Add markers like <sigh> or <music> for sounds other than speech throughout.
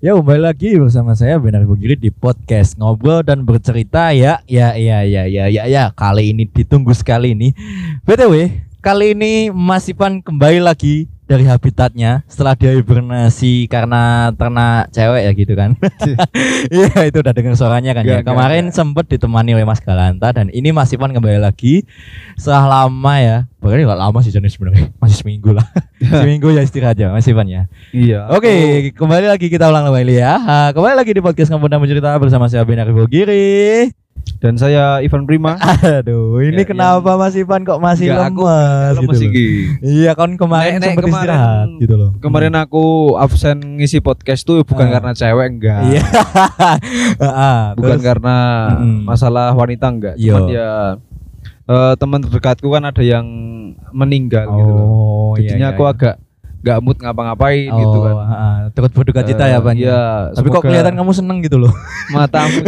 Ya kembali lagi bersama saya Benar Bugiri di podcast ngobrol dan bercerita ya ya ya ya ya ya ya kali ini ditunggu sekali ini. btw kali ini Mas Ipan kembali lagi dari habitatnya setelah dia hibernasi karena ternak cewek ya gitu kan. <laughs> Iya itu udah dengar suaranya kan ya. Enggak, enggak, Kemarin sempat ditemani oleh Mas Galanta dan ini Mas Ipan kembali lagi setelah lama ya. Bahkan nggak lama sih jenis sebenarnya masih seminggu lah. <laughs> seminggu ya istirahat ya Mas Ipan ya. Iya. Oke, kembali lagi kita ulang kembali ya. Ha, kembali lagi di podcast Kampung dan Bercerita bersama saya Benar Bogiri. Dan saya Ivan Prima. <laughs> Aduh, ini Ya, kenapa Mas Ivan kok masih Enggak, aku lemas gitu lemes loh. Iya, kan kemarin Nek- nek sempat kemarin- istirahat gitu loh. Kemarin aku absen ngisi podcast tuh bukan Ah. karena cewek enggak. Iya. Heeh, <laughs> Bukan terus- karena Mm. masalah wanita enggak. Iya. Cuman ya eh, teman terdekatku kan ada yang meninggal gitu loh. Oh, iya, Jadinya iya, aku iya. agak nggak mood ngapa-ngapain oh, gitu kan. turut berduka cita ya, Eh, Pan. Iya. Tapi kok kelihatan kamu seneng gitu loh. matamu.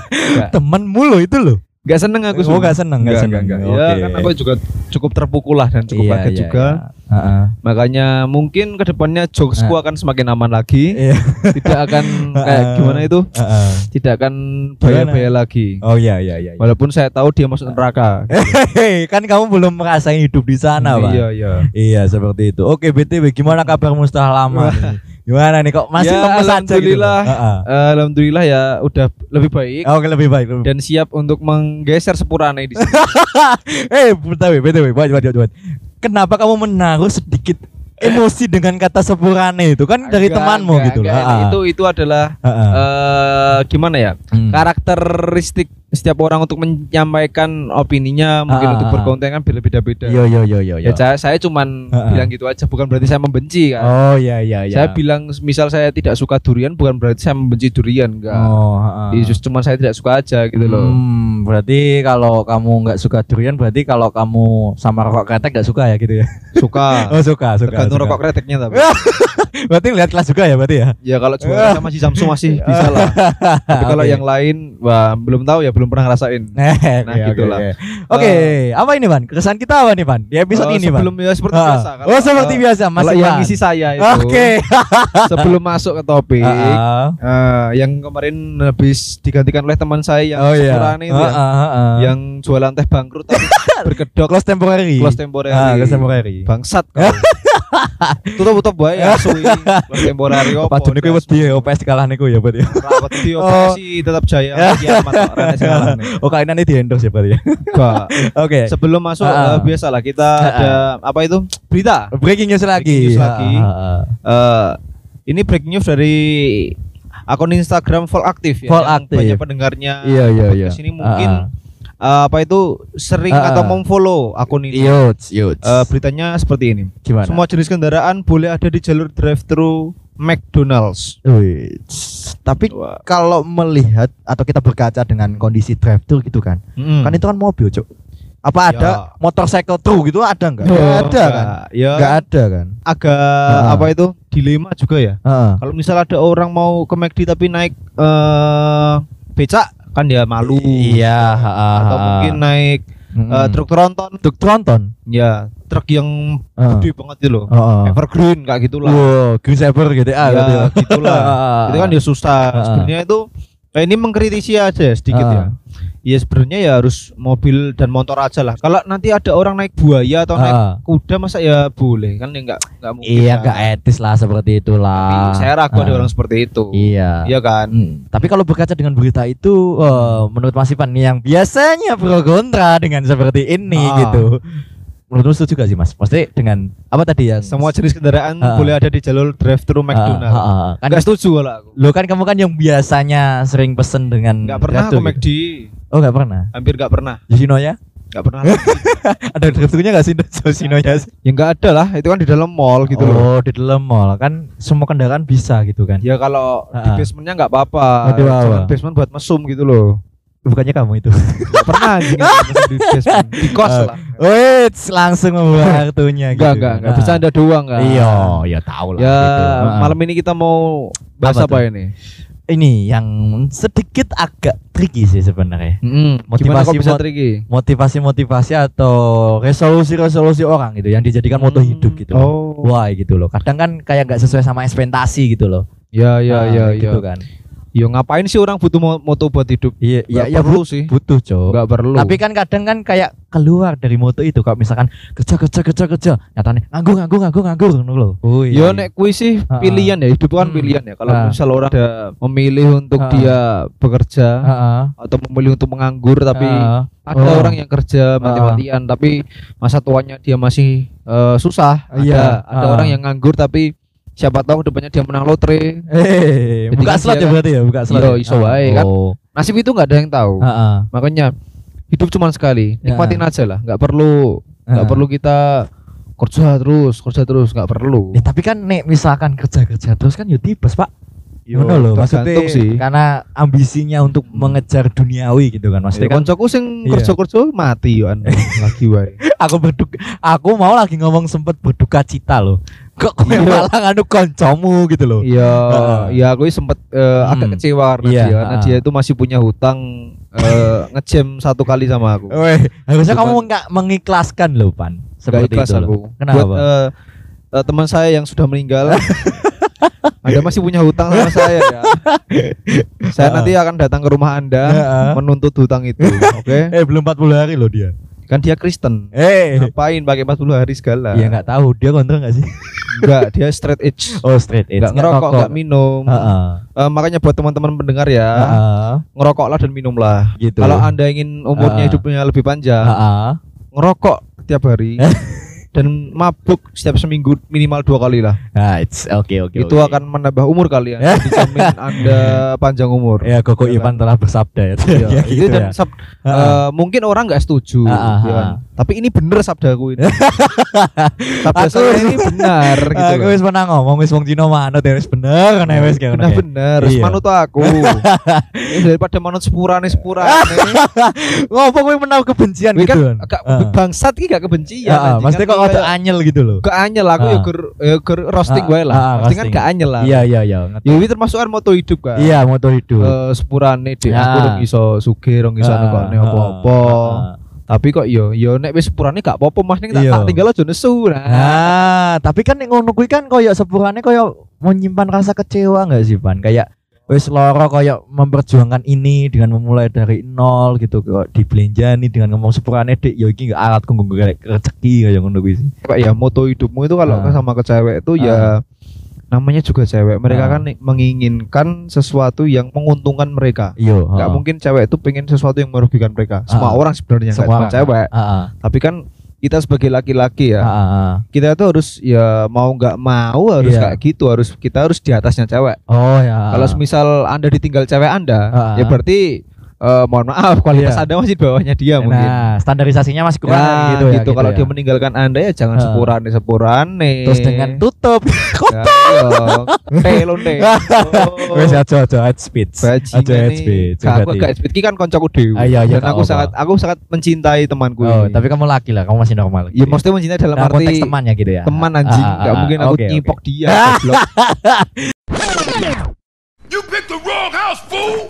<laughs> Temenmu loh itu loh. Enggak seneng aku. Oh, nggak seneng, Enggak, seneng. enggak, enggak. Ya Oke. kan aku juga cukup terpukul lah dan cukup Iya, kaget iya, juga. iya. Heeh. Makanya mungkin ke depannya jokesku Ah. akan semakin aman lagi. Iya. Tidak akan <laughs> kayak gimana itu? Heeh. Tidak akan bahaya-bahaya lagi. Oh iya iya iya. Walaupun saya tahu dia masuk neraka. Hei, <laughs> kan kamu belum merasain hidup di sana, Pak. Iya, iya. Iya, seperti itu. Oke, BTW, gimana kabarmu setelah lama? <laughs> Gimana nih kok masih Ya, lemes aja gitu? alhamdulillah. Heeh. Eh, Alhamdulillah ya udah lebih baik Oke, lebih baik. Lebih. dan siap untuk menggeser sepurane di sini. <laughs> eh, BTW, BTW, buat buat buat. Kenapa kamu menaruh sedikit emosi dengan kata sepurane itu kan dari Enggak, temanmu enggak, gitu enggak. Heeh. Itu itu adalah eh gimana ya? Hmm. Karakteristik setiap orang untuk menyampaikan opininya mungkin Ah, untuk ah, berkonten kan. Yo yo yo yo yo. Ya saya, saya cuman Ah, ah. bilang gitu aja bukan berarti saya membenci kan. Oh iya iya iya. Saya bilang misal saya tidak suka durian bukan berarti saya membenci durian enggak. Oh, heeh. Jadi just cuma saya tidak suka aja gitu loh. Hmm, berarti kalau kamu nggak suka durian berarti kalau kamu sama rokok kretek nggak suka ya gitu ya? Suka. <laughs> Oh suka suka. Tergantung rokok kreteknya tapi. <laughs> berarti lihat kelas juga ya berarti ya? ya kalau juara sama si Samsung masih <laughs> bisa lah. Tapi kalau Oke. yang lain wah belum tahu ya belum pernah ngerasain. <laughs> Nah, Nah, gitulah. Oke, Oke, apa ini Ban? Keresahan kita apa nih Ban? Di episode Eh, ini Ban? sebelum ya seperti Ah. biasa. oh seperti eh, biasa Kalau Mas yang ngisi saya itu. Oke. sebelum masuk ke topik Ah, eh, yang kemarin habis digantikan oleh teman saya yang oh iya. itu ya, Ah, ah, ah. yang jualan teh bangkrut tapi berkedok close temporary. close temporary. Ah, close temporary. Bangsat kau. Tutup tutup bae ya suwi. Close temporary opo. Pas niku wedi ya OPS kalah niku ya berarti. Rawat di Oh. operasi tetap jaya kiamat Rene sing ngalahne. Oh kalian ini di endorse ya berarti ya. Oke. Sebelum masuk eh, biasalah kita Ah, ah. ada apa itu? Berita. Breaking news lagi. Breaking news lagi. Eh, ini breaking news dari akun Instagram Vol Aktif ya. Vol yang Aktif. Banyak pendengarnya. Iya, iya, iya. Di sini mungkin eh, apa itu sering Ah, atau ah. memfollow akun ini. Yuts, yuts. Eh, beritanya seperti ini. Gimana? Semua jenis kendaraan boleh ada di jalur drive-thru McDonald's. Wih, tapi kalau melihat atau kita berkaca dengan kondisi drive thru gitu kan, Mm. kan itu kan mobil, Cuk. Apa Ya. ada motorcycle true gitu ada enggak? Oh, Enggak ada kan? Ya Enggak ada kan? agak Ah. apa itu dilema juga ya. Heeh. Kalau misal ada orang mau ke McD tapi naik eh becak kan dia malu. Iya, heeh, Atau mungkin naik Mm-mm. eh, truk tronton. truk tronton. Ya, truk yang gede banget itu loh. Heeh. Evergreen kayak gitulah. Wow, Green Saber GTA Ya, gitu ya. gitulah. Heeh. <laughs> itu kan dia susah. Ah. Sebenarnya itu eh, ini mengkritisi aja sedikit Ah. ya. Ya sebenarnya ya harus mobil dan motor aja lah. Kalau nanti ada orang naik buaya atau naik Ah. kuda masa ya boleh kan ya enggak enggak mungkin. Iya, kan. enggak etis lah seperti Tapi itulah. saya ragu ada Ah. orang seperti itu. Iya. Iya kan? Hmm, Tapi kalau berkaca dengan berita itu, eh, menurut Mas Ipan nih yang biasanya pro kontra dengan seperti ini Ah. gitu. Menurut setuju gak sih Mas? Pasti dengan apa tadi ya? Semua jenis kendaraan Ah. boleh ada di jalur drive-thru McDonald. Ah, ah, ah. Kan Enggak setuju kalau aku. Lo kan kamu kan yang biasanya sering pesen dengan Enggak pernah aku gitu. McD. Oh enggak pernah. Hampir enggak pernah. Yoshino <laughs> ya? Enggak pernah. Ada drive-thrunya enggak sih Yoshino ya? enggak ada lah, itu kan di dalam mall gitu loh. oh, di dalam mall kan semua kendaraan bisa gitu kan. Ya kalau Ah, di basementnya enggak apa-apa. Jangan basement buat mesum gitu loh. Bukannya kamu itu. Enggak pernah anjing <laughs> di kos Ah. lah. Wait, langsung membuka <laughs> kartunya gitu. Enggak, enggak, enggak Nah. bercanda doang kan. Iya, ya tahu lah. Ya, gitu. Heeh. malam ini kita mau bahas Apa apa, ini? ini yang sedikit agak tricky sih sebenarnya. Gimana Motivasi bisa tricky? Motivasi-motivasi atau resolusi-resolusi orang gitu yang dijadikan moto Hmm. hidup gitu. Oh. Wah gitu loh. Kadang kan kayak nggak sesuai sama ekspektasi gitu loh. Ya ya Ah, ya kayak ya. gitu kan Yo ngapain sih orang butuh mo- moto buat hidup? iya iya ya perlu sih. butuh cok Enggak perlu. tapi kan kadang kan kayak keluar dari moto itu kalau misalkan kerja kerja kerja kerja nyatanya nganggur nganggur nganggur nganggur ngono lho oh Yo nek kuis sih pilihan ya, hidup kan Hmm. pilihan ya. Kalau Ah. misal orang ada memilih untuk Ah. dia bekerja Heeh. atau memilih untuk menganggur tapi Heeh. ada Oh. orang yang kerja mati-matian tapi masa tuanya dia masih eh, susah. Ada Iya. ada Ah. orang yang nganggur tapi siapa tahu depannya dia menang lotre. Eh, Jadi buka kan slot ya kan- berarti ya, buka slot. Iya, ya? iso wae kan. Oh. Nasib itu nggak ada yang tahu. Heeh. Makanya hidup cuma sekali, Ya. nikmatin aja lah. Nggak perlu nggak Ah. perlu kita kerja terus, kerja terus nggak perlu. Ya, tapi kan nek misalkan kerja-kerja terus kan ya tipes, Pak. Yo, Ngono lho, maksudnya tergantung sih. karena ambisinya untuk mengejar duniawi gitu kan. Ya, Maksudnya kan koncoku sing Iya. kerja-kerja mati yo anu, <laughs> lagi wae. aku berduka aku mau lagi ngomong sempet berduka cita loh. Kok kowe Iya. malah nganu koncomu gitu loh. Iya, Heeh. ya aku sempet agak Hmm. kecewa karena Iya, dia karena dia itu masih punya hutang eh, <laughs> ngejam satu kali sama aku. Weh, harusnya kamu nggak mengikhlaskan loh, Pan. Gak Seperti ikhlas itu loh. aku. Kenapa? Buat eh, eh, teman saya yang sudah meninggal <laughs> Anda masih punya hutang sama <laughs> saya ya. saya Heeh. nanti akan datang ke rumah Anda Heeh. menuntut hutang itu, oke? <laughs> Eh, belum 40 hari loh dia. Kan dia Kristen. Eh, Ngapain pakai 40 hari segala? ya nggak tahu dia kontrol nggak sih? Enggak, dia straight edge. <laughs> Oh, straight edge. Enggak ngerokok, enggak minum. Heeh. Eh, makanya buat teman-teman pendengar ya, Heeh. ngerokoklah dan minumlah. Gitu. Kalau Anda ingin umurnya Heeh. hidupnya lebih panjang, Heeh. ngerokok tiap hari dan mabuk setiap seminggu minimal dua kali lah. Nah, it's oke oke. itu oke. akan menambah umur kalian. <laughs> Dijamin Anda panjang umur. ya Koko Ya Ivan telah bersabda ya. Iya, <laughs> Ya, itu gitu dan ya. sab- Heeh. eh, mungkin orang nggak setuju, Ah, ah, ya kan? ah. Tapi ini bener sabdaku ini. <laughs> Sabda Aku- saya ini benar gitu Aku wis pernah ngomong wis wong Cina manut ya wis bener kan wis kayak ngono. Benar kayak. bener, Iya. manut aku. Daripada manut sepurane sepurane. Ngopo kowe menawa kebencian Ini gitu kan kan. bangsat iki gak kebencian. Heeh, maksudnya Kan kok kayak- anyel gitu loh. gak anyel aku ya Ah. ger ya ger roasting Ah, wae lah. ah, Roasting kan roasting. gak anyel lah. Iya iya iya. Ya ini termasuk kan moto hidup kan. Iya moto hidup. Eh, sepurane dek aku Ah. rong iso sugih rong iso Ah, nekokne ah, apa-apa. Tapi kok yo yo nek wis sepurane gak apa-apa Mas ning tak, Iya. tak tinggal aja nesu nah. Nah, tapi kan nek ngono kuwi kan koyo sepurane koyo menyimpan rasa kecewa enggak sih, Pan? Kayak wis loro koyo memperjuangkan ini dengan memulai dari nol gitu kok dibelanjani dengan ngomong sepurane dik ya iki enggak alat kanggo rezeki kayak ngono kuwi sih. Kayak ya moto hidupmu itu kalau Ah. sama ke cewek itu ya namanya juga cewek. Mereka Ah. kan menginginkan sesuatu yang menguntungkan mereka. Iya, Gak heeh. mungkin cewek itu pengen sesuatu yang merugikan mereka. Semua Ah. orang sebenarnya Semua cewek. Tapi kan kita sebagai laki-laki ya, Heeh, heeh. kita itu harus ya mau nggak mau harus Iya. kayak gitu. Harus kita harus di atasnya cewek. Oh ya. Kalau misal anda ditinggal cewek anda, Ah. ya berarti eh, mohon maaf kualitas Iya. anda masih di bawahnya dia mungkin. Nah, standarisasinya masih kurang Ya, gitu ya. Kalau ya. dia meninggalkan anda ya jangan Ah. sepurane sepurane. terus dengan tutup. <laughs> Ya, iya. Telo nih. Wes aja aja head speed. Aja head nih. speed. Aku gak speed Ki kan koncoku. Ah, iya, iya, Dan aku sangat aku sangat mencintai temanku Oh, ini. tapi kamu laki lah, kamu masih normal. ya maksudnya mencintai dalam Dalam konteks arti temannya gitu ya. teman anjing. Ah, ah, Gak ah, mungkin aku nyipok dia. <laughs> You picked the wrong house, fool!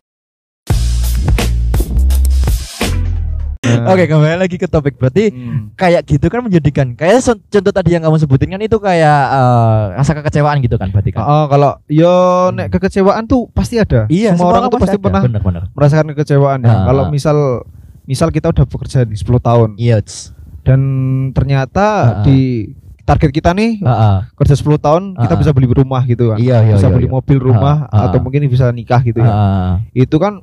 Nah, Oke, kembali lagi ke topik. Berarti hmm. kayak gitu kan menjadikan kayak contoh tadi yang kamu sebutin kan itu kayak eh, rasa kekecewaan gitu kan berarti kan. Oh, kalau yo nek kekecewaan tuh pasti ada. Iya, semua orang tuh pasti pernah benar-benar. merasakan kekecewaan ya. Ah. Kalau misal misal kita udah bekerja nih 10 tahun Iya. tss. dan ternyata Ah. di target kita nih Heeh. kerja 10 tahun kita Ah. bisa beli rumah gitu kan. Iya, iya, bisa iya, beli iya. mobil rumah Ah, ah. atau mungkin bisa nikah gitu ya. Heeh. Itu kan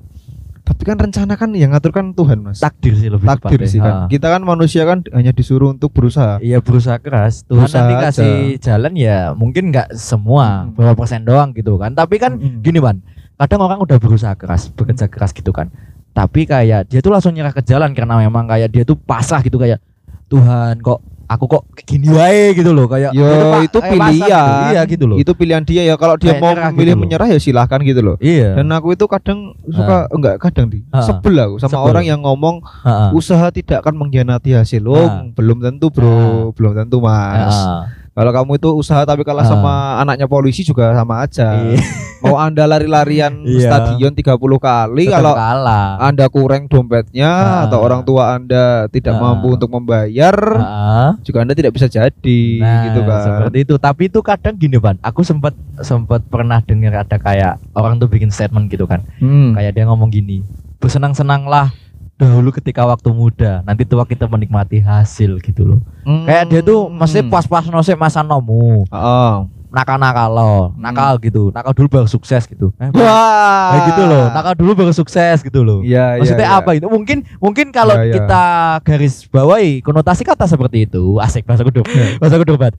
tapi kan rencana kan yang ngatur kan Tuhan, Mas. takdir sih lebih Takdir sih kan. Heeh. Kita kan manusia kan hanya disuruh untuk berusaha. Iya berusaha keras. Tuhan Berusaha nanti aja. kasih jalan ya mungkin nggak semua Hmm. berapa persen doang gitu kan. Tapi kan Mm-mm. gini ban, kadang orang udah berusaha keras, bekerja keras gitu kan. Tapi kayak dia tuh langsung nyerah ke jalan karena memang kayak dia tuh pasrah gitu kayak Tuhan kok aku kok gini wae gitu loh kayak Yo pa- itu pilihan. Iya gitu loh. Itu pilihan dia ya. Kalau dia Kayak mau nyerah memilih gitu loh. menyerah ya silahkan gitu loh. iya. Dan aku itu kadang suka enggak kadang di Ah. sebel aku sama Sebel. orang yang ngomong Heeh. usaha tidak akan mengkhianati hasil. Oh, Ah. belum tentu, Bro. Ah. Belum tentu, Mas. Heeh. Kalau kamu itu usaha tapi kalah Ah. sama anaknya polisi juga sama aja. Iya. Mau Anda lari-larian <laughs> Iya. stadion 30 kali Tetap kalau kalah. Anda kurang dompetnya Ah. atau orang tua Anda tidak Ah. mampu untuk membayar, Heeh. juga Anda tidak bisa jadi Nah, gitu kan. seperti itu. Tapi itu kadang gini, Ban. Aku sempat sempat pernah dengar ada kayak orang tuh bikin statement gitu kan. Hmm. Kayak dia ngomong gini, "Bersenang-senanglah dahulu ketika waktu muda, nanti tua kita menikmati hasil gitu loh." Hmm. Kayak dia tuh mesti pas-pas nose masa nomu, Heeh. Nakal-nakal lo, nakal gitu, nakal dulu baru sukses gitu. Eh, Wah. Kayak gitu loh, nakal dulu baru sukses gitu loh. Iya, iya, Maksudnya iya. apa itu? Mungkin mungkin kalau iya. kita garis bawahi konotasi kata seperti itu, asik bahasa kudu. <laughs> Bahasa kudu banget.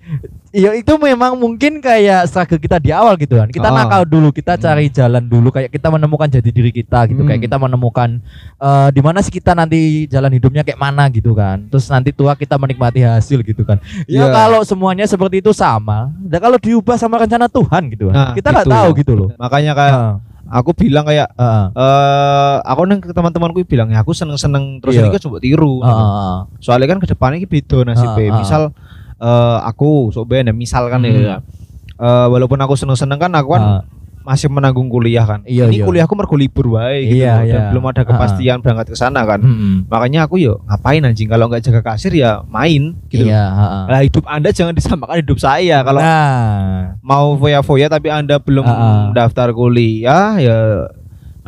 Iya itu memang mungkin kayak struggle kita di awal gitu kan. Kita Ah. nakal dulu, kita cari jalan dulu kayak kita menemukan jati diri kita gitu. Hmm. Kayak kita menemukan eh, di mana sih kita nanti jalan hidupnya kayak mana gitu kan. Terus nanti tua kita menikmati hasil gitu kan. Ya Iya. kalau semuanya seperti itu sama, dan kalau diubah sama rencana Tuhan gitu kan. Nah, kita nggak gitu. tahu gitu loh. Makanya kayak Heeh. aku bilang kayak Heeh. eh aku neng ke teman-temanku bilang ya aku seneng-seneng terus Iya. ini kan coba tiru. Heeh. Soalnya kan ke depannya ini beda nasibnya. Ah, ah. Misal eh, aku sok ben ya, misalkan Hmm. ya. eh, walaupun aku seneng-seneng kan aku kan Ah. Masih menanggung kuliah kan. Iya, ini iya. kuliahku mergo libur wae gitu Iya, loh, dan iya. belum ada kepastian berangkat ke sana kan. Mm-mm. Makanya aku yo ngapain anjing kalau nggak jaga kasir ya main gitu. Iya, heeh. Nah, hidup Anda jangan disamakan hidup saya. Kalau nah, mau foya-foya tapi Anda belum ah. daftar kuliah ya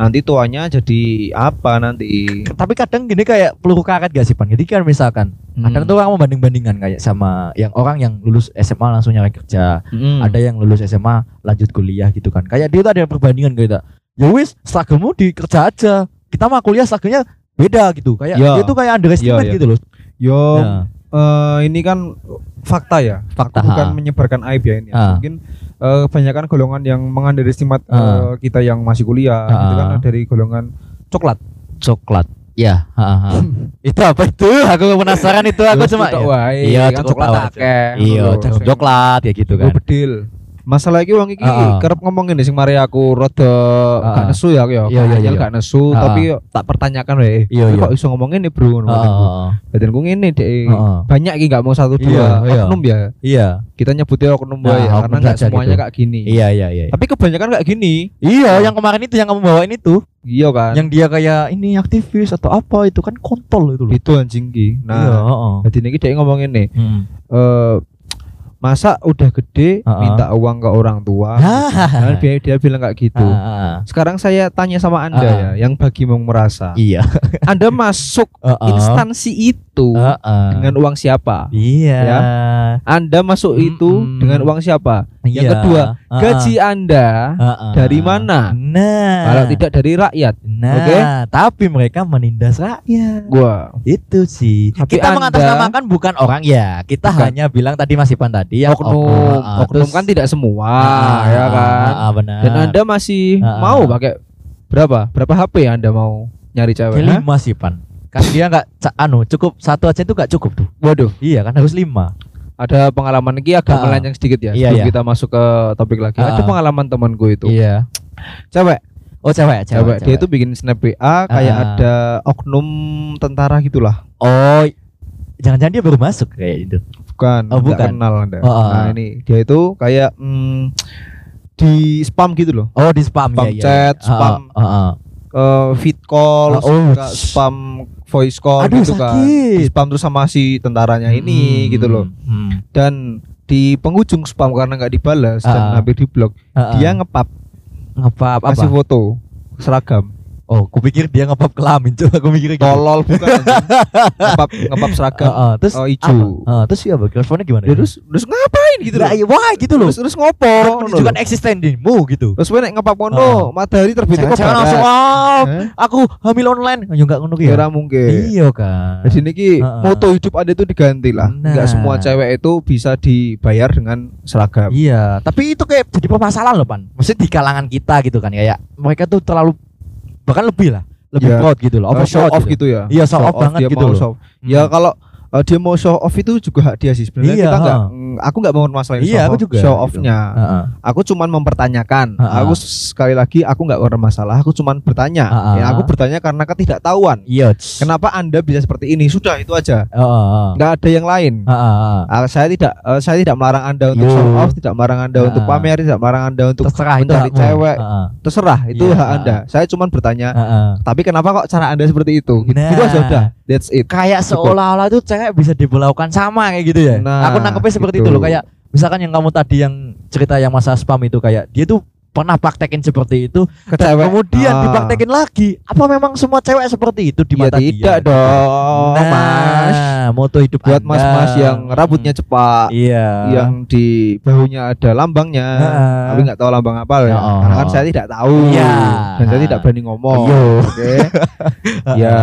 nanti tuanya jadi apa nanti? tapi kadang gini kayak peluru karet gak sih pan jadi kan misalkan Hmm. kadang tuh orang membanding bandingkan kayak sama yang orang yang lulus SMA langsung nyari kerja Hmm. ada yang lulus SMA lanjut kuliah gitu kan kayak dia tuh ada perbandingan kayak ya wis struggle-mu di kerja aja kita mah kuliah struggle-nya beda gitu kayak Iya. dia tuh kayak underestimate Iya, iya. gitu loh Yo Nah, eh, ini kan fakta ya. Fakta, Aku bukan ha. menyebarkan aib ya ini. Ha. Mungkin eh, kebanyakan golongan yang mengunderestimate Ha. eh, kita yang masih kuliah Ha. itu kan dari golongan coklat. coklat ya ha, ha. <laughs> itu apa itu aku penasaran itu aku cuma ya. iya kan coklat akeh. iya coklat ya gitu kan bedil. Masalah iki wong iki Ah. kerep ngomongin sing mari aku rada Ah. gak nesu ya aku ya. Iya, iya, iya. gak nesu Ah. tapi tak pertanyakan wae. Iya, "Kowe iya. Kok iso ngomongin nih, Bro? ngono ha. Batinku ngene dek. Heeh. Banyak iki gak mau satu Iya, dua iya. oknum ya. iya Kita nyebutnya oknum Nah, ya, karena nggak saja semuanya gitu. kayak gini. iya iya iya Tapi kebanyakan kayak gini. Iya, yang kemarin itu yang kamu bawain itu, Iya kan. yang dia kayak ini aktivis atau apa itu kan kontol itu loh. itu anjing ki. iya, Nah, heeh. jadi ini dia ngomongin nih. Hmm. eh masa udah gede Ah, ah. minta uang ke orang tua. Nah, dia, dia bilang kayak gitu. Ah, Sekarang saya tanya sama Anda Ah, ya, yang bagimu merasa. iya. Anda masuk <laughs> Heeh. instansi itu Heeh. dengan uang siapa? Iya. Ya. Anda masuk itu Mm-mm. dengan uang siapa? Yang Iya. kedua, Heeh. Gaji Anda Heeh. dari mana? Nah. kalau tidak dari rakyat. Nah, Oke. tapi mereka menindas rakyat. Gua Itu sih. Tapi kita Anda- mengatasnamakan bukan orang ya. Kita Bukan. hanya bilang tadi Mas Ipan tadi ya oknum, oknum Terus- kan tidak semua, Ah, ya kan? ah, benar. Dan Anda masih Ah, mau ah. pakai berapa? Berapa HP Anda mau nyari cewek? Lima sih pan. Kan dia nggak anu cukup satu aja itu nggak cukup tuh. Waduh, Iya kan harus lima. ada pengalaman ini agak Ah, melenceng sedikit ya. iya, sebelum iya. kita masuk ke topik lagi. Ah, Ada pengalaman temanku itu. Iya. Cewek, Oh cewek, cewek. Dia itu bikin snap WA kayak Ah. ada oknum tentara gitulah. Oh, jangan-jangan dia baru masuk kayak itu. Bukan, Oh, bukan. kenal Anda. Oh, ah. Nah, ini dia itu kayak mm, di spam gitu loh. Oh di spam, Spam ya, chat, ya. spam Ah, ah, ah. Eh, feed call, oh. suka spam voice call Aduh gitu kan. sakit. Di spam terus sama si tentaranya ini Hmm, gitu loh. hmm. Dan di penghujung spam karena nggak dibalas dan Ah. hampir di blok, Ah, ah. dia ngepap ngepap apa? kasih foto seragam. Oh, kupikir dia ngepap kelamin coba aku mikirnya gitu. Tolol bukan ngepap ngepap <laughs> seragam. Ah, ah. terus Oh, ijo. apa? Ah, terus ya responnya gimana? Dia terus terus ngapain gitu loh. Lah, iya, wah gitu loh. Terus terus ngopo? Menunjukkan eksistensimu gitu. Terus gue nek ngepap ngono, matahari terbit kok Jangan langsung oh, aku hamil online. Ya enggak ngono ki ya. Kira mungkin. Iya kan. Jadi niki Heeh. moto hidup Anda itu diganti lah. Enggak Nah. semua cewek itu bisa dibayar dengan seragam. Iya, tapi itu kayak jadi permasalahan loh, Pan. Maksudnya di kalangan kita gitu kan kayak mereka tuh terlalu bahkan lebih lah, lebih Iya. proud gitu loh, Uh, over show off gitu ya. Iya, show off banget dia gitu mau loh. show. Hmm. Ya kalau uh, dia mau show off itu juga hak dia sih sebenarnya Iya, kita nggak. Aku nggak mau masalah Iya, aku juga, show gitu. off-nya. Heeh. Aku cuman mempertanyakan. Ha-ha. Aku sekali lagi aku nggak bermasalah. Aku cuman bertanya. Ha-ha. Ya, aku bertanya karena ketidaktahuan. Iya. Kenapa anda bisa seperti ini? Sudah itu aja. Heeh. Nggak ada yang lain. Heeh, heeh. Ah, saya tidak eh, saya tidak melarang anda untuk Yo. show off, tidak melarang anda untuk Ha-ha. pamer, tidak melarang anda untuk Terserah itu mencari hakmu. cewek. Heeh. terserah itu Iya, hak anda. Saya cuman bertanya. Heeh. Tapi kenapa kok cara anda seperti itu? Gitu, Nah. Itu aja udah. That's it. kayak seolah-olah tuh cewek bisa diberlakukan sama kayak gitu ya. Nah, aku nangkepnya seperti gitu. itu loh kayak misalkan yang kamu tadi yang cerita yang masa spam itu kayak dia tuh pernah praktekin seperti itu Ke dan cewek. kemudian Ah. dipraktekin lagi. Apa memang semua cewek seperti itu di Ya mata tidak dia? dong, nah, Mas. moto hidup Buat mas-mas yang rambutnya cepat, iya. yang di bahunya ada lambangnya, Heeh. tapi nggak tahu lambang apa ya. Oh. Karena kan saya tidak tahu Iya. dan saya tidak berani ngomong. Oke, Heeh, <laughs> ya,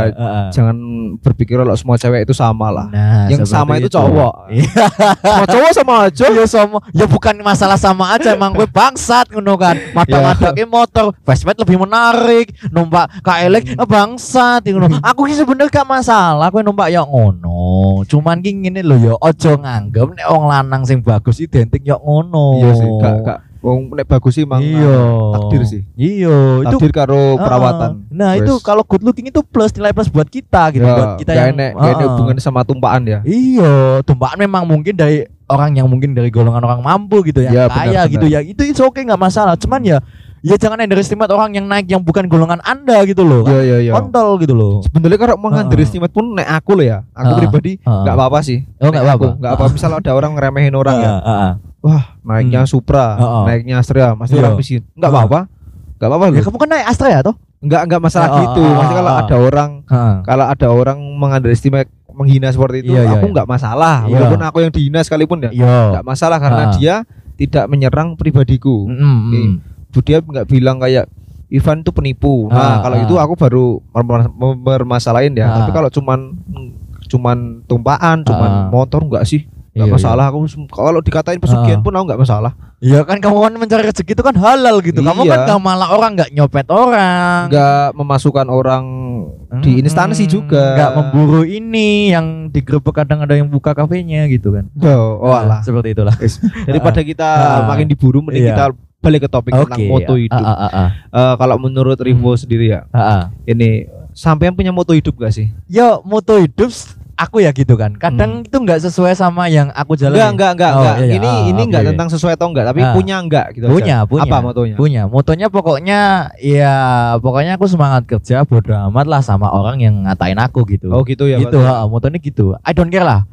jangan berpikir kalau semua cewek itu sama lah. Nah, Yang sama itu cowok. <laughs> Iya, Semua cowok sama aja. ya sama. Ya bukan masalah sama aja emang <laughs> gue bangsat ngono kan. Mata-mata motor, Vespa lebih menarik, numpak KLX Hmm. eh, bangsat ngono. Aku ki sebenarnya gak masalah kowe numpak ya ngono. Cuman ki ngene lho ya aja nganggep nek wong lanang sing bagus identik ya ngono. Iya sih, gak gak wong nek bagus sih emang Iya. takdir sih. Iya, itu Takdir karo perawatan. Nah, itu kalau good looking itu plus nilai plus buat kita gitu, Ya, buat kita gak yang enek, gak enek hubungan sama tumpaan ya. Iya, tumpaan memang mungkin dari orang yang mungkin dari golongan orang mampu gitu yang Iya, kaya benar, gitu ya. Itu itu oke nggak masalah. Cuman ya ya jangan underestimate orang yang naik yang bukan golongan Anda gitu loh. Iya iya iya. Kontol gitu loh. Sebenarnya kalau underestimate pun nek aku loh ya, aku Heeh. pribadi nggak apa-apa sih. Oh, nggak apa-apa. Nggak apa. Misal ada orang ngeremehin orang ya, Heeh, heeh. wah naiknya Supra, Heeh. naiknya Astrea, masih Iya. orang miskin. Nggak apa-apa, nggak apa-apa Ya kamu kan naik Astra ya toh? Nggak nggak masalah gitu. Maksudnya kalau ada orang kalau ada orang mengunderestimate menghina seperti itu, Iya, iya, aku iya. nggak masalah. Iya. Walaupun aku yang dihina sekalipun ya, Iya. nggak masalah karena Heeh. dia tidak menyerang pribadiku. Mm, mm, mm. dia nggak bilang kayak Ivan itu penipu. Nah, Ah, kalau ah. itu aku baru bermasalahin ya. Ah. Tapi kalau cuman cuman tumpaan, cuman Ah. motor enggak sih? Enggak Iya, masalah aku kalau dikatain pesugihan Ah. pun aku enggak masalah. Iya kan kamu kan mencari rezeki itu kan halal gitu. Kamu Iya. kan gak malah orang nggak nyopet orang. Enggak memasukkan orang di instansi juga. Nggak memburu ini yang digrebek kadang ada yang buka kafenya gitu kan. Oh, oh Nah, alah. seperti itulah. Daripada kita Ah. makin diburu mending Iya. kita balik ke topik tentang moto iya. hidup. Ah, ah, ah, Eh, kalau menurut Rivo sendiri ya, ah, ah. ini sampean punya moto hidup gak sih? Yo, moto hidup aku ya gitu kan. Kadang itu nggak sesuai sama yang aku jalani. Enggak, enggak, enggak, Oh, enggak. iya, iya. Ini Ah, ini enggak tentang sesuai atau enggak, tapi Ah. punya enggak gitu aja. Punya, punya. Apa motonya? Punya. Motonya pokoknya ya pokoknya aku semangat kerja bodo amat lah sama orang yang ngatain aku gitu. Oh gitu ya. gitu, ha, motonya gitu. I don't care lah.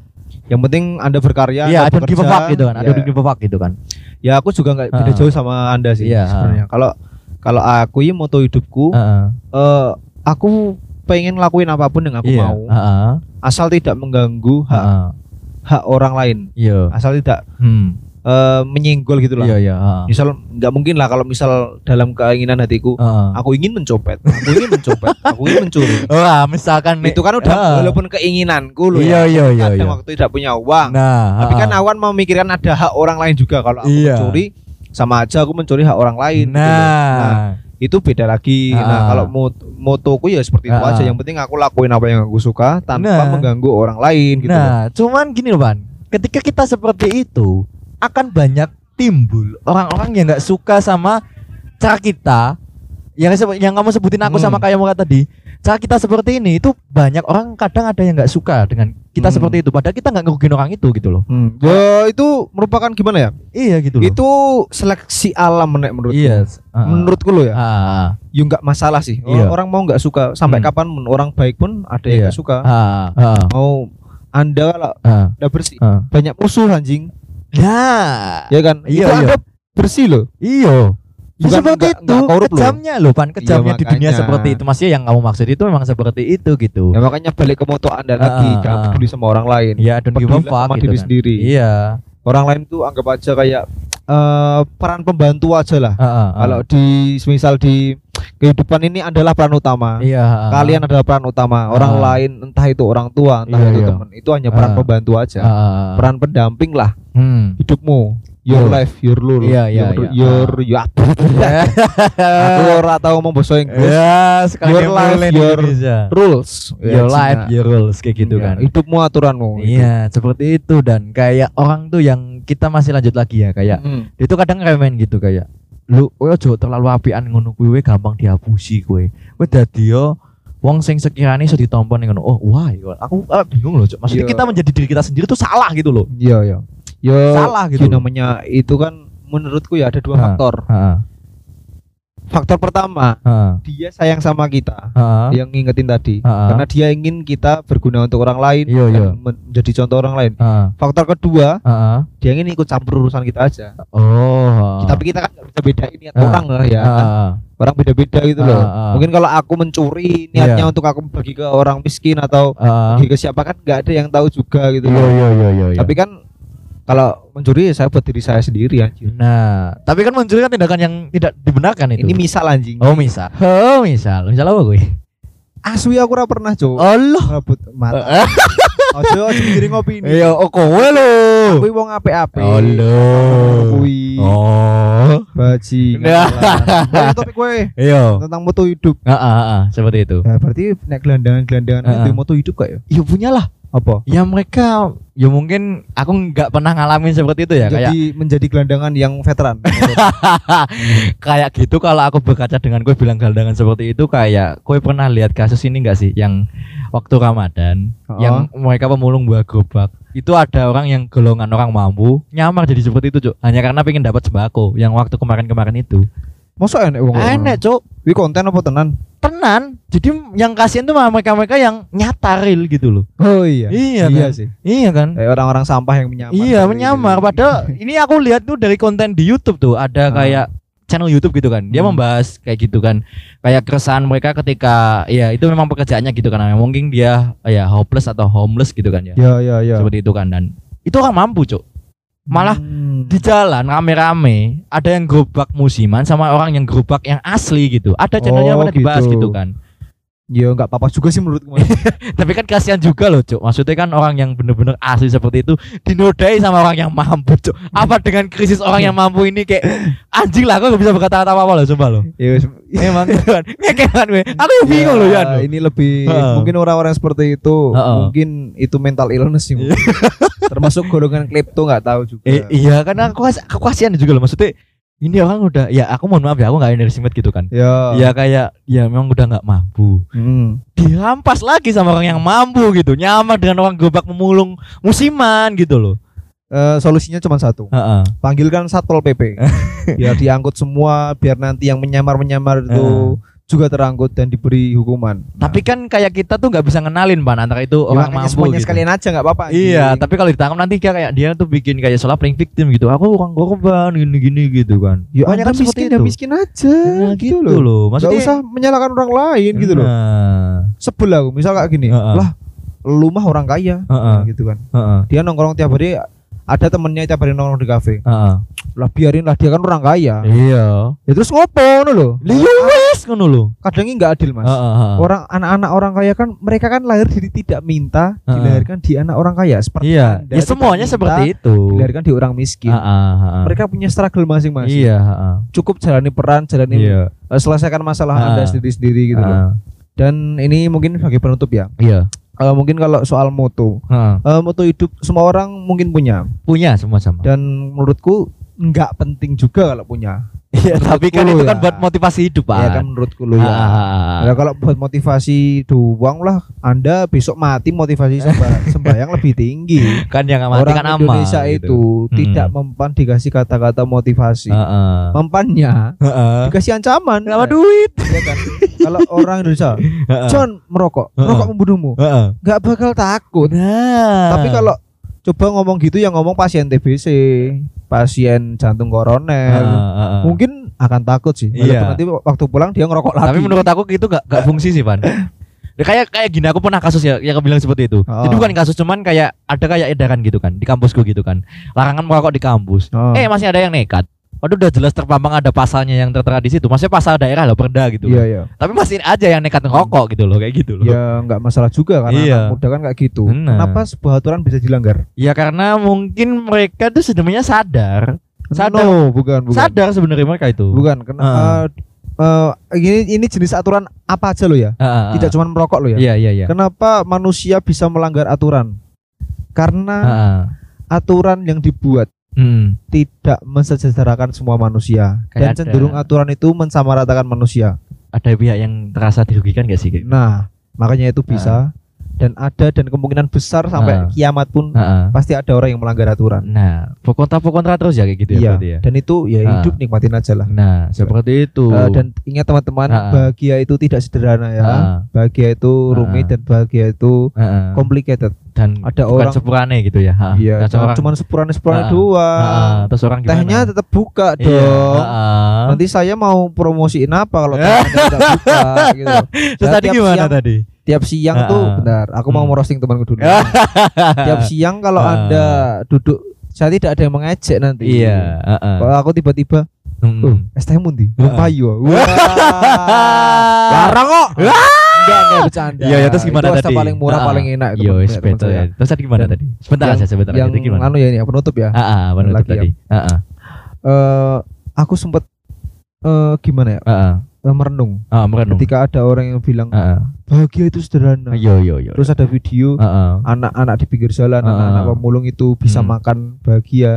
Yang penting Anda berkarya, Iya, I don't give a fuck gitu kan. I Ya. don't give a fuck gitu kan. Ya aku juga enggak beda Ah. jauh sama Anda sih Iya, sebenarnya. Kalau kalau aku ya moto hidupku Heeh. eh aku pengen ngelakuin apa pun yang aku Iya, mau heeh. Asal tidak mengganggu hak Heeh. hak orang lain. Iya. Asal tidak Hmm. eh, menyenggol gitu lah. Iya, iya. Misal nggak mungkin lah kalau misal dalam keinginan hatiku Heeh. aku ingin mencopet, aku ingin mencopet, aku ingin mencuri. <laughs> Wah, misalkan itu kan udah Ah. walaupun keinginanku loh Iya, ya. iya, iya, Kadang iya. waktu tidak punya uang. Nah, Tapi kan awan memikirkan ada hak orang lain juga kalau aku Iya. mencuri sama aja aku mencuri hak orang lain. gitu loh. Nah, Nah, itu beda lagi. Ah. Nah, kalau mot motoku ya seperti itu Ah. aja. Yang penting aku lakuin apa yang aku suka tanpa Nah. mengganggu orang lain gitu. Nah, cuman gini loh, Pan. Ketika kita seperti itu, akan banyak timbul orang-orang yang nggak suka sama cara kita. Yang yang kamu sebutin aku Hmm. sama kayak muka tadi. Cara kita seperti ini itu banyak orang kadang ada yang nggak suka dengan kita Hmm. seperti itu. Padahal kita nggak ngerugiin orang itu gitu loh. Hmm. Ya, itu merupakan gimana ya? Iya gitu loh. Itu seleksi alam menek menurutku. iya. ah, Menurutku lo ya. ah, ah, Ya nggak masalah sih. Iya. Orang mau nggak suka sampai Hmm. kapan orang baik pun ada yang Iya. nggak suka. ah, ah, Mau Anda kalau ah, udah bersih ah. banyak musuh anjing, Nah, ya kan? Iya, itu iya. Anda bersih loh. Iyo. Ya Bukan seperti nggak- itu. nggak korup loh. kejamnya loh, Pan. Kejamnya Iya, di dunia seperti itu. Maksudnya yang kamu maksud itu memang seperti itu gitu. Ya makanya balik ke moto Anda lagi, Ah, jangan ah. peduli sama orang lain. Iya, don't give a Pedulilah fuck sama gitu diri kan. sendiri. Iya. Orang lain tuh anggap aja kayak eh, peran pembantu aja lah. Ah, ah, ah. Kalau di misal di kehidupan ini adalah peran utama. iya, ah. Kalian adalah peran utama. Orang Ah. lain entah itu orang tua, entah Iya, itu iya. teman, itu hanya peran Ah. pembantu aja. Ah. Peran pendamping lah Hmm. hidupmu. Your Betul. life, your rule. Iya, iya, your, iya. your, ya. Aku ora tahu ngomong bahasa Inggris. Ya, sekali Your life, your Rules. your Ya, life, your rules kayak gitu Iya, kan. Hidupmu aturanmu. Iya, seperti itu dan kayak orang tuh yang kita masih lanjut lagi ya kayak dia tuh kadang remen gitu kayak lu ojo terlalu apian ngono kuwi gampang dihapusi kowe. Kowe dadi yo wong sing sekiranya iso ditompo ning ngono. Oh, wah, iya. aku ah, bingung loh, Cuk. Maksudnya Iya. kita menjadi diri kita sendiri tuh salah gitu loh. Iya, iya. Ya Salah gitu ya namanya itu kan menurutku ya ada dua Nah. faktor. Heeh. Faktor pertama, Heeh. dia sayang sama kita. Heeh. Yang ngingetin tadi. Heeh. Karena dia ingin kita berguna untuk orang lain dan iya. menjadi contoh orang lain. Heeh. Faktor kedua, Heeh. dia ingin ikut campur urusan kita aja. Oh. Tapi kita kan nggak bisa bedain niat Ah. orang lah ya. Heeh. Orang beda-beda gitu loh. Ah. Mungkin kalau aku mencuri niatnya Iya. untuk aku bagi ke orang miskin atau bagi ke siapa kan nggak ada yang tahu juga gitu Iya loh. iya iya iya. iya. Tapi kan kalau mencuri saya buat diri saya sendiri anjir. nah, tapi kan mencuri kan tindakan yang tidak dibenarkan itu. Ini misal anjing. oh misal. Oh misal. Misal apa gue? Asli aku ora pernah, Cuk. Allah. Ngebut mata. Ojo ojo mikirin opini. Iya, oh kowe lho. Kuwi wong apik-apik. Allah. Kuwi Oh. baji. <laughs> Nah. Nah, topik kowe Iya. tentang moto hidup. Heeh, heeh, seperti itu. Ya berarti nek gelandangan-gelandangan itu moto hidup gak ya? Ya punya lah. Apa? Ya mereka ya mungkin aku nggak pernah ngalamin seperti itu ya kayak Jadi menjadi gelandangan yang veteran. <laughs> kayak gitu kalau aku berkaca dengan gue bilang galdangan seperti itu kayak gue pernah lihat kasus ini enggak sih yang waktu Ramadan Oh. yang mereka pemulung buah gerobak itu ada orang yang golongan orang mampu nyamar jadi seperti itu cuk hanya karena pengen dapat sembako yang waktu kemarin-kemarin itu Masa enek wong enek cuk Wi konten apa tenan? tenan jadi yang kasihan tuh mereka-mereka yang nyata real gitu loh Oh iya. Iya iya kan? sih. iya kan Kayak orang-orang sampah yang menyamar. Iya Gitu. menyamar padahal <laughs> ini aku lihat tuh dari konten di YouTube tuh ada Ah. kayak channel YouTube gitu kan dia Hmm. membahas kayak gitu kan kayak keresahan mereka ketika ya itu memang pekerjaannya gitu kan mungkin dia ya hopeless atau homeless gitu kan ya Ya ya ya. seperti itu kan dan itu orang mampu cuk malah Hmm. di jalan rame-rame ada yang gerobak musiman sama orang yang gerobak yang asli gitu ada channelnya Oh, mana dibahas gitu. gitu kan Ya enggak apa-apa juga sih menurutku. Mas. <laughs> tapi kan kasihan juga loh cuk maksudnya kan orang yang bener-bener asli seperti itu dinodai sama orang yang mampu cuk apa dengan krisis orang yang mampu ini kayak anjing lah aku gak bisa berkata apa apa loh sumpah loh ya wis. <laughs> emang kan kan gue aku yang bingung loh ya ini lebih mungkin orang-orang seperti itu mungkin itu mental illness sih. mungkin. <laughs> Termasuk golongan klepto nggak tahu juga. eh, iya karena aku kasihan juga loh maksudnya ini orang udah ya aku mohon maaf ya aku nggak underestimate gitu kan Ya. ya kayak ya memang udah nggak mampu Hmm. dirampas lagi sama orang yang mampu gitu nyamar dengan orang gerobak memulung musiman gitu loh Eh, solusinya cuma satu. Heeh. Panggilkan satpol pp. <laughs> biar diangkut semua, biar nanti yang menyamar-menyamar itu juga terangkut dan diberi hukuman. Tapi kan kayak kita tuh nggak bisa ngenalin ban antara itu Ya, orang mampu semuanya gitu. sekalian aja nggak apa-apa. Iya, anjing. tapi kalau ditangkap nanti kayak kayak dia tuh bikin kayak seolah playing victim gitu. Aku orang korban gini-gini gitu kan. ya Banyak kan miskin ya itu. miskin aja Nah, gitu, gitu, loh. loh. Gak Maksudnya usah menyalahkan orang lain gitu loh. Nah, Sebel aku misal kayak gini, Heeh. lah lu mah orang kaya Heeh. Nah, gitu kan. heeh, Dia nongkrong tiap hari ada temennya tiap hari nongkrong di kafe. heeh. Lah biarin lah dia kan orang kaya. Iya. Ya terus ngopo ngono lho. Liyo wes ngono lho. Kadang ini nggak adil, Mas. Heeh, heeh. Orang anak-anak orang kaya kan mereka kan lahir dari tidak minta, Heeh. dilahirkan di anak orang kaya seperti Iya, Anda ya semuanya minta, seperti itu. Dilahirkan di orang miskin. Heeh, heeh. Mereka punya struggle masing-masing. Iya, heeh. Cukup jalani peran, jalani Iya. eh, selesaikan masalah Ah. Anda sendiri-sendiri gitu loh. Heeh. Dan ini mungkin sebagai penutup ya. Iya. Eh, mungkin kalau soal moto, Heeh. eh, moto hidup semua orang mungkin punya Punya semua sama. dan menurutku nggak penting juga kalau punya. Iya, tapi kan itu kan ya. buat motivasi hidup, Pak. Ya kan menurutku lo ya. Ah. Ya kalau buat motivasi doang lah, Anda besok mati motivasi semba- <laughs> sembahyang lebih tinggi. kan yang mati Orang kan amal Indonesia gitu. itu Hmm. tidak mempan dikasih kata-kata motivasi. Heeh. Mempannya Heeh. dikasih ancaman. Sama duit. Ya kan? <laughs> kalau orang Indonesia. <laughs> John merokok, merokok membunuhmu, nggak bakal takut. Nah. Tapi kalau coba ngomong gitu yang ngomong pasien TBC, pasien jantung koroner, mungkin akan takut sih. Iya. Nanti waktu pulang dia ngerokok lagi. Tapi menurut aku gitu gak, gak fungsi sih, Pan. Ya, <laughs> kayak kayak gini aku pernah kasus ya yang bilang seperti itu. Oh. Jadi bukan kasus cuman kayak ada kayak edaran gitu kan di kampusku gitu kan. Larangan merokok di kampus. Oh. Eh masih ada yang nekat. Waduh udah jelas terpampang ada pasalnya yang tertera di situ. Maksudnya pasal daerah loh perda gitu. Iya kan. iya. Tapi masih ada yang nekat ngerokok gitu loh kayak gitu loh. Ya nggak masalah juga karena Iya. anak muda kan kayak gitu. Benar. Kenapa sebuah aturan bisa dilanggar? Ya karena mungkin mereka tuh sebenarnya sadar, Sadar. No, bukan bukan. sadar sebenarnya mereka itu. Bukan. Kenapa? eh, ini ini jenis aturan apa aja lo ya? Ah, ah, ah. Tidak cuma merokok lo ya. Iya iya iya. Kenapa manusia bisa melanggar aturan? Karena Ah, ah. aturan yang dibuat Hmm. tidak mensejahterakan semua manusia Kayak dan ada- cenderung aturan itu mensamaratakan manusia. Ada pihak yang terasa dirugikan gak sih? Kayak? Nah, makanya itu bisa dan ada dan kemungkinan besar sampai kiamat pun Heeh. pasti ada orang yang melanggar aturan. Nah, kontra kontra terus ya kayak gitu ya Iya, ya. dan itu ya Ah. hidup nikmatin aja lah. Nah, seperti itu. Eh, dan ingat teman-teman, Ah. bahagia itu tidak sederhana ya. Ah. Bahagia itu rumit Ah. dan bahagia itu Heeh. complicated. dan ada orang- sepurane gitu ya. Iya, Nah, jangan seorang- cuma sepurane-sepurane Ah. doang. Heeh, terus orang gimana? Tehnya tetap buka Iya, dong. heeh. Nanti saya mau promosiin apa kalau <laughs> tidak buka gitu. Terus tadi gimana siang- tadi? Tiap siang Ah. tuh bentar, aku mau Hmm. merosting temanku dulu. <laughs> tiap siang kalau Ah. Anda duduk saya tidak ada yang mengejek nanti. Iya, heeh. Kalau aku tiba-tiba, Mm. "Oh, es teh mundi, payu." <laughs> Wah. Larang kok. Enggak, enggak bercanda. Iya, ya, terus gimana itu tadi? paling murah, Ah. paling enak itu Iya, betul saya. ya. Terus tadi gimana Dan tadi? Sebentar yang- aja, sebentar aja. Yang Itu gimana? anu ya ini ya, penutup ya. Ah, penutup ya. tadi. Heeh. Eh, aku sempat eh gimana ya? Heeh. Eh, merenung Ah, merenung. ketika ada orang yang bilang Heeh. bahagia itu sederhana. Yo yo yo. Terus ada video Heeh. anak-anak di pinggir jalan, Ah. anak-anak pemulung itu bisa Hmm. makan bahagia.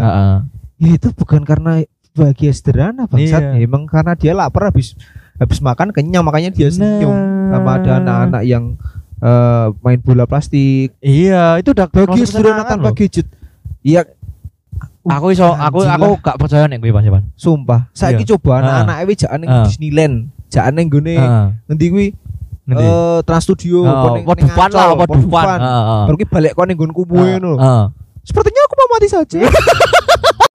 Ya itu bukan karena bahagia sederhana bangsat, Iya. ya, emang karena dia lapar habis habis makan kenyang makanya dia senyum. Sama ada anak-anak yang eh, main bola plastik. Iya, itu udah Bahagia sederhana kesenangan tanpa gadget. Iya, Aku iso aku aku gak percaya nek Mas Evan. sumpah. Saiki Iya. coba Ah. anak-anak ewe jaan ning Ah. Disneyland, jaan ning gone Heeh. ngendi kuwi eh Trans Studio Oh, Dufan lah. Heeh. Baru ki balik kok ning nggon kubuhe ngono. Sepertinya aku mau mati saja. <laughs>